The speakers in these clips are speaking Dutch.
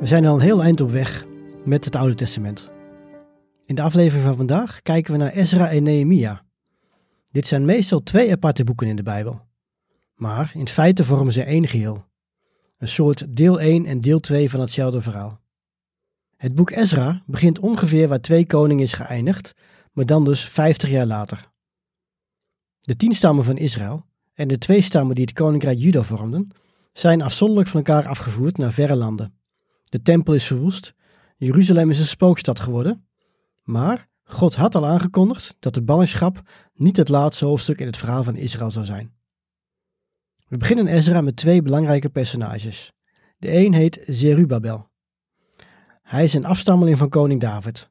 We zijn al een heel eind op weg met het Oude Testament. In de aflevering van vandaag kijken we naar Ezra en Nehemia. Dit zijn meestal twee aparte boeken in de Bijbel. Maar in feite vormen ze één geheel. Een soort deel 1 en deel 2 van hetzelfde verhaal. Het boek Ezra begint ongeveer waar twee koningen is geëindigd, maar dan dus 50 jaar later. De tien stammen van Israël en de twee stammen die het koninkrijk Juda vormden, zijn afzonderlijk van elkaar afgevoerd naar verre landen. De tempel is verwoest. Jeruzalem is een spookstad geworden. Maar God had al aangekondigd dat de ballingschap niet het laatste hoofdstuk in het verhaal van Israël zou zijn. We beginnen Ezra met twee belangrijke personages. De een heet Zerubabel. Hij is een afstammeling van koning David.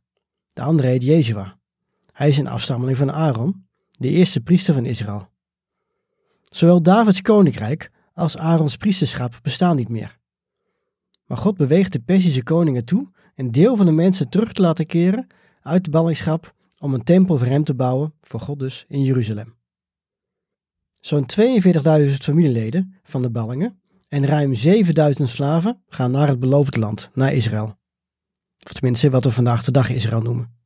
De andere heet Jezua. Hij is een afstammeling van Aaron, de eerste priester van Israël. Zowel Davids koninkrijk als Aarons priesterschap bestaan niet meer. Maar God beweegt de Persische koningen toe een deel van de mensen terug te laten keren uit de ballingschap om een tempel voor hem te bouwen, voor God dus, in Jeruzalem. Zo'n 42.000 familieleden van de ballingen en ruim 7.000 slaven gaan naar het beloofde land, naar Israël. Of tenminste wat we vandaag de dag Israël noemen.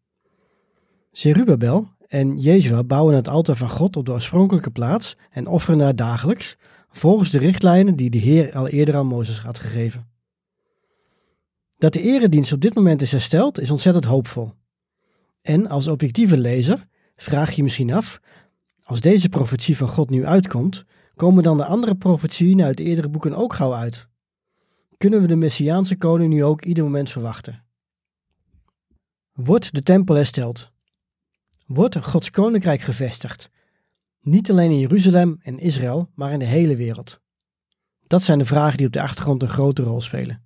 Zerubabel en Jezua bouwen het altaar van God op de oorspronkelijke plaats en offeren daar dagelijks, volgens de richtlijnen die de Heer al eerder aan Mozes had gegeven. Dat de eredienst op dit moment is hersteld is ontzettend hoopvol. En als objectieve lezer vraag je misschien af, als deze profetie van God nu uitkomt, komen dan de andere profetieën uit de eerdere boeken ook gauw uit? Kunnen we de Messiaanse koning nu ook ieder moment verwachten? Wordt de tempel hersteld? Wordt Gods koninkrijk gevestigd? Niet alleen in Jeruzalem en Israël, maar in de hele wereld. Dat zijn de vragen die op de achtergrond een grote rol spelen.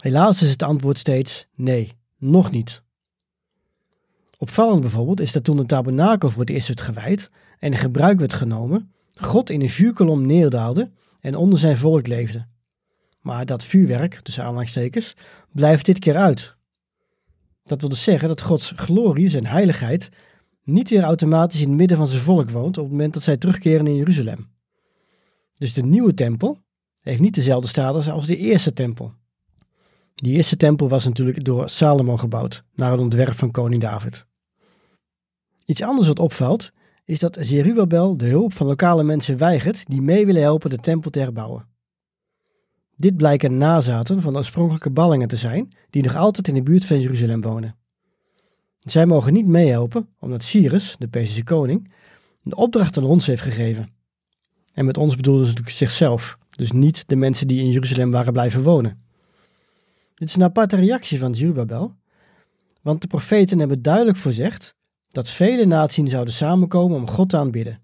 Helaas is het antwoord steeds nee, nog niet. Opvallend bijvoorbeeld is dat toen de tabernakel voor het eerst werd gewijd en in gebruik werd genomen, God in een vuurkolom neerdaalde en onder zijn volk leefde. Maar dat vuurwerk, tussen aanhalingstekens, blijft dit keer uit. Dat wil dus zeggen dat Gods glorie, zijn heiligheid, niet weer automatisch in het midden van zijn volk woont op het moment dat zij terugkeren in Jeruzalem. Dus de nieuwe tempel heeft niet dezelfde status als de eerste tempel. Die eerste tempel was natuurlijk door Salomo gebouwd, naar een ontwerp van koning David. Iets anders wat opvalt, is dat Zerubabel de hulp van lokale mensen weigert die mee willen helpen de tempel te herbouwen. Dit blijken nazaten van de oorspronkelijke ballingen te zijn, die nog altijd in de buurt van Jeruzalem wonen. Zij mogen niet meehelpen, omdat Cyrus, de Perzische koning, de opdracht aan ons heeft gegeven. En met ons bedoelden ze natuurlijk zichzelf, dus niet de mensen die in Jeruzalem waren blijven wonen. Dit is een aparte reactie van Zerubabel, want de profeten hebben duidelijk voorzegd dat vele naties zouden samenkomen om God te aanbidden.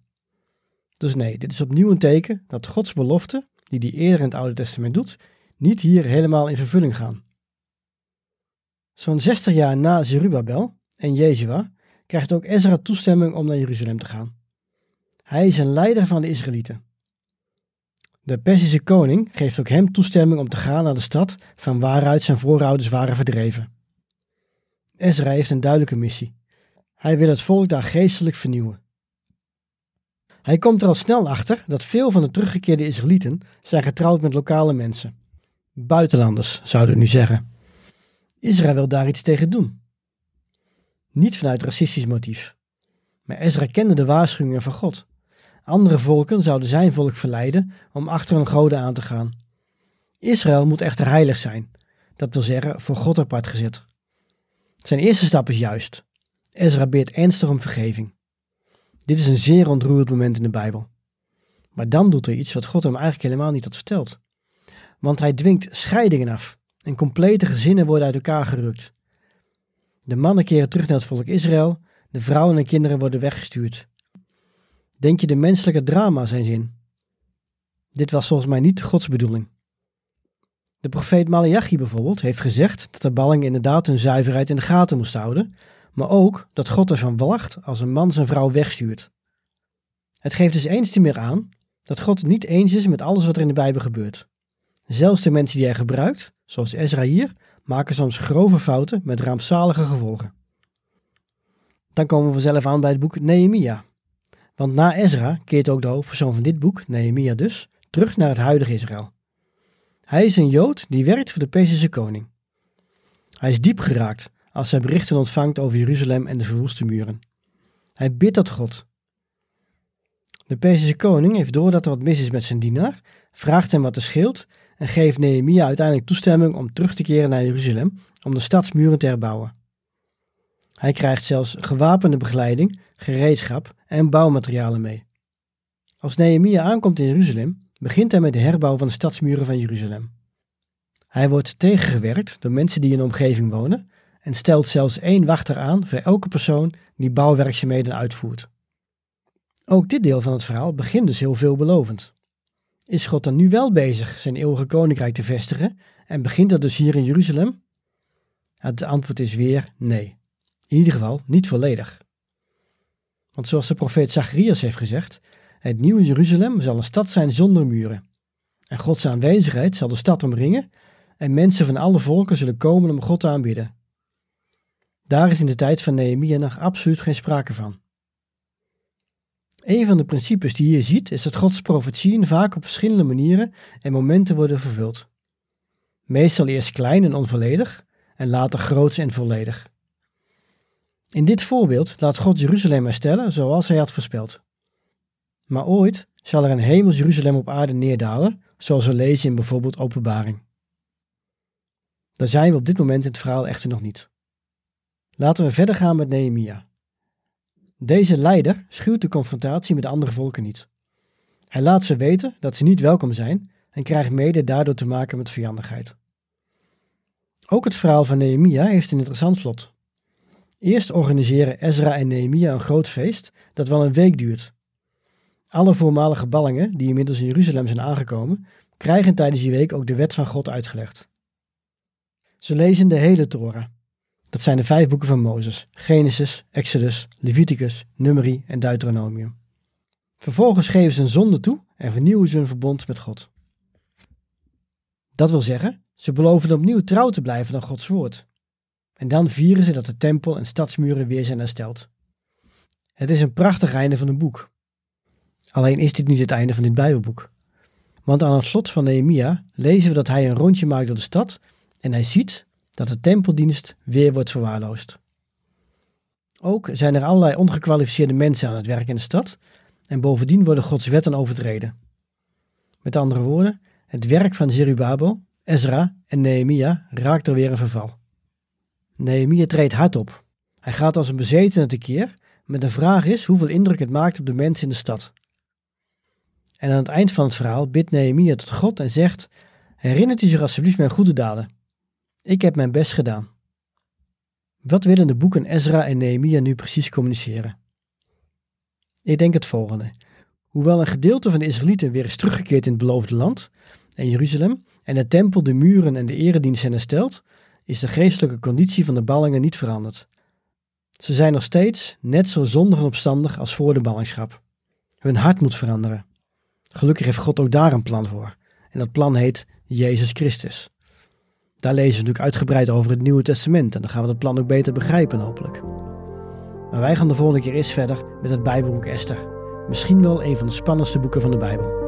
Dus nee, dit is opnieuw een teken dat Gods beloften, die hij eerder in het Oude Testament doet, niet hier helemaal in vervulling gaan. Zo'n 60 jaar na Zerubabel en Jezua krijgt ook Ezra toestemming om naar Jeruzalem te gaan. Hij is een leider van de Israëlieten. De Persische koning geeft ook hem toestemming om te gaan naar de stad van waaruit zijn voorouders waren verdreven. Ezra heeft een duidelijke missie. Hij wil het volk daar geestelijk vernieuwen. Hij komt er al snel achter dat veel van de teruggekeerde Israëlieten zijn getrouwd met lokale mensen. Buitenlanders, zouden we nu zeggen. Israël wil daar iets tegen doen. Niet vanuit racistisch motief. Maar Ezra kende de waarschuwingen van God. Andere volken zouden zijn volk verleiden om achter hun goden aan te gaan. Israël moet echter heilig zijn. dat wil zeggen voor God apart gezet. Zijn eerste stap is juist. Ezra bidt ernstig om vergeving. Dit is een zeer ontroerend moment in de Bijbel. Maar dan doet hij iets wat God hem eigenlijk helemaal niet had verteld. Want hij dwingt scheidingen af en complete gezinnen worden uit elkaar gerukt. De mannen keren terug naar het volk Israël, de vrouwen en kinderen worden weggestuurd. Denk je de menselijke drama zijn zin? Dit was volgens mij niet Gods bedoeling. De profeet Malachi bijvoorbeeld heeft gezegd dat de balling inderdaad hun zuiverheid in de gaten moest houden, maar ook dat God ervan wacht als een man zijn vrouw wegstuurt. Het geeft dus eens te meer aan dat God het niet eens is met alles wat er in de Bijbel gebeurt. Zelfs de mensen die hij gebruikt, zoals Ezra hier, maken soms grove fouten met rampzalige gevolgen. Dan komen we vanzelf aan bij het boek Nehemia. Want na Ezra keert ook de hoofdpersoon van dit boek, Nehemia dus, terug naar het huidige Israël. Hij is een Jood die werkt voor de Perzische koning. Hij is diep geraakt als hij berichten ontvangt over Jeruzalem en de verwoeste muren. Hij bidt tot God. De Perzische koning heeft door dat er wat mis is met zijn dienaar, vraagt hem wat er scheelt en geeft Nehemia uiteindelijk toestemming om terug te keren naar Jeruzalem om de stadsmuren te herbouwen. Hij krijgt zelfs gewapende begeleiding, gereedschap en bouwmaterialen mee. Als Nehemia aankomt in Jeruzalem, begint hij met de herbouw van de stadsmuren van Jeruzalem. Hij wordt tegengewerkt door mensen die in de omgeving wonen en stelt zelfs één wachter aan voor elke persoon die bouwwerkzaamheden uitvoert. Ook dit deel van het verhaal begint dus heel veelbelovend. Is God dan nu wel bezig zijn eeuwige koninkrijk te vestigen en begint dat dus hier in Jeruzalem? Het antwoord is weer nee. In ieder geval niet volledig. Want zoals de profeet Zacharias heeft gezegd, het nieuwe Jeruzalem zal een stad zijn zonder muren. En Gods aanwezigheid zal de stad omringen en mensen van alle volken zullen komen om God te aanbidden. Daar is in de tijd van Nehemia nog absoluut geen sprake van. Een van de principes die je ziet is dat Gods profetieën vaak op verschillende manieren en momenten worden vervuld. Meestal eerst klein en onvolledig en later groots en volledig. In dit voorbeeld laat God Jeruzalem herstellen zoals hij had voorspeld. Maar ooit zal er een hemels Jeruzalem op aarde neerdalen, zoals we lezen in bijvoorbeeld Openbaring. Daar zijn we op dit moment in het verhaal echter nog niet. Laten we verder gaan met Nehemia. Deze leider schuwt de confrontatie met andere volken niet. Hij laat ze weten dat ze niet welkom zijn en krijgt mede daardoor te maken met vijandigheid. Ook het verhaal van Nehemia heeft een interessant slot. Eerst organiseren Ezra en Nehemia een groot feest dat wel een week duurt. Alle voormalige ballingen die inmiddels in Jeruzalem zijn aangekomen, krijgen tijdens die week ook de wet van God uitgelegd. Ze lezen de hele Torah, dat zijn de vijf boeken van Mozes: Genesis, Exodus, Leviticus, Numeri en Deuteronomium. Vervolgens geven ze een zonde toe en vernieuwen ze hun verbond met God. Dat wil zeggen, ze beloven opnieuw trouw te blijven aan Gods woord. En dan vieren ze dat de tempel en stadsmuren weer zijn hersteld. Het is een prachtig einde van een boek. Alleen is dit niet het einde van dit Bijbelboek. Want aan het slot van Nehemia lezen we dat hij een rondje maakt door de stad en hij ziet dat de tempeldienst weer wordt verwaarloosd. Ook zijn er allerlei ongekwalificeerde mensen aan het werk in de stad en bovendien worden Gods wetten overtreden. Met andere woorden, het werk van Zerubabel, Ezra en Nehemia raakt er weer een verval. Nehemia treedt hard op. Hij gaat als een bezetene tekeer, met de vraag is hoeveel indruk het maakt op de mensen in de stad. En aan het eind van het verhaal bidt Nehemia tot God en zegt: Herinnert u zich alsjeblieft mijn goede daden ik heb mijn best gedaan. Wat willen de boeken Ezra en Nehemia nu precies communiceren? Ik denk het volgende. Hoewel een gedeelte van de Israëlieten weer is teruggekeerd in het beloofde land en Jeruzalem en de tempel, de muren en de eredienst zijn hersteld, is de geestelijke conditie van de ballingen niet veranderd. Ze zijn nog steeds net zo zondig en opstandig als voor de ballingschap. Hun hart moet veranderen. Gelukkig heeft God ook daar een plan voor. En dat plan heet Jezus Christus. Daar lezen we natuurlijk uitgebreid over het Nieuwe Testament en dan gaan we het plan ook beter begrijpen hopelijk. Maar wij gaan de volgende keer eens verder met het Bijbelboek Esther. Misschien wel een van de spannendste boeken van de Bijbel.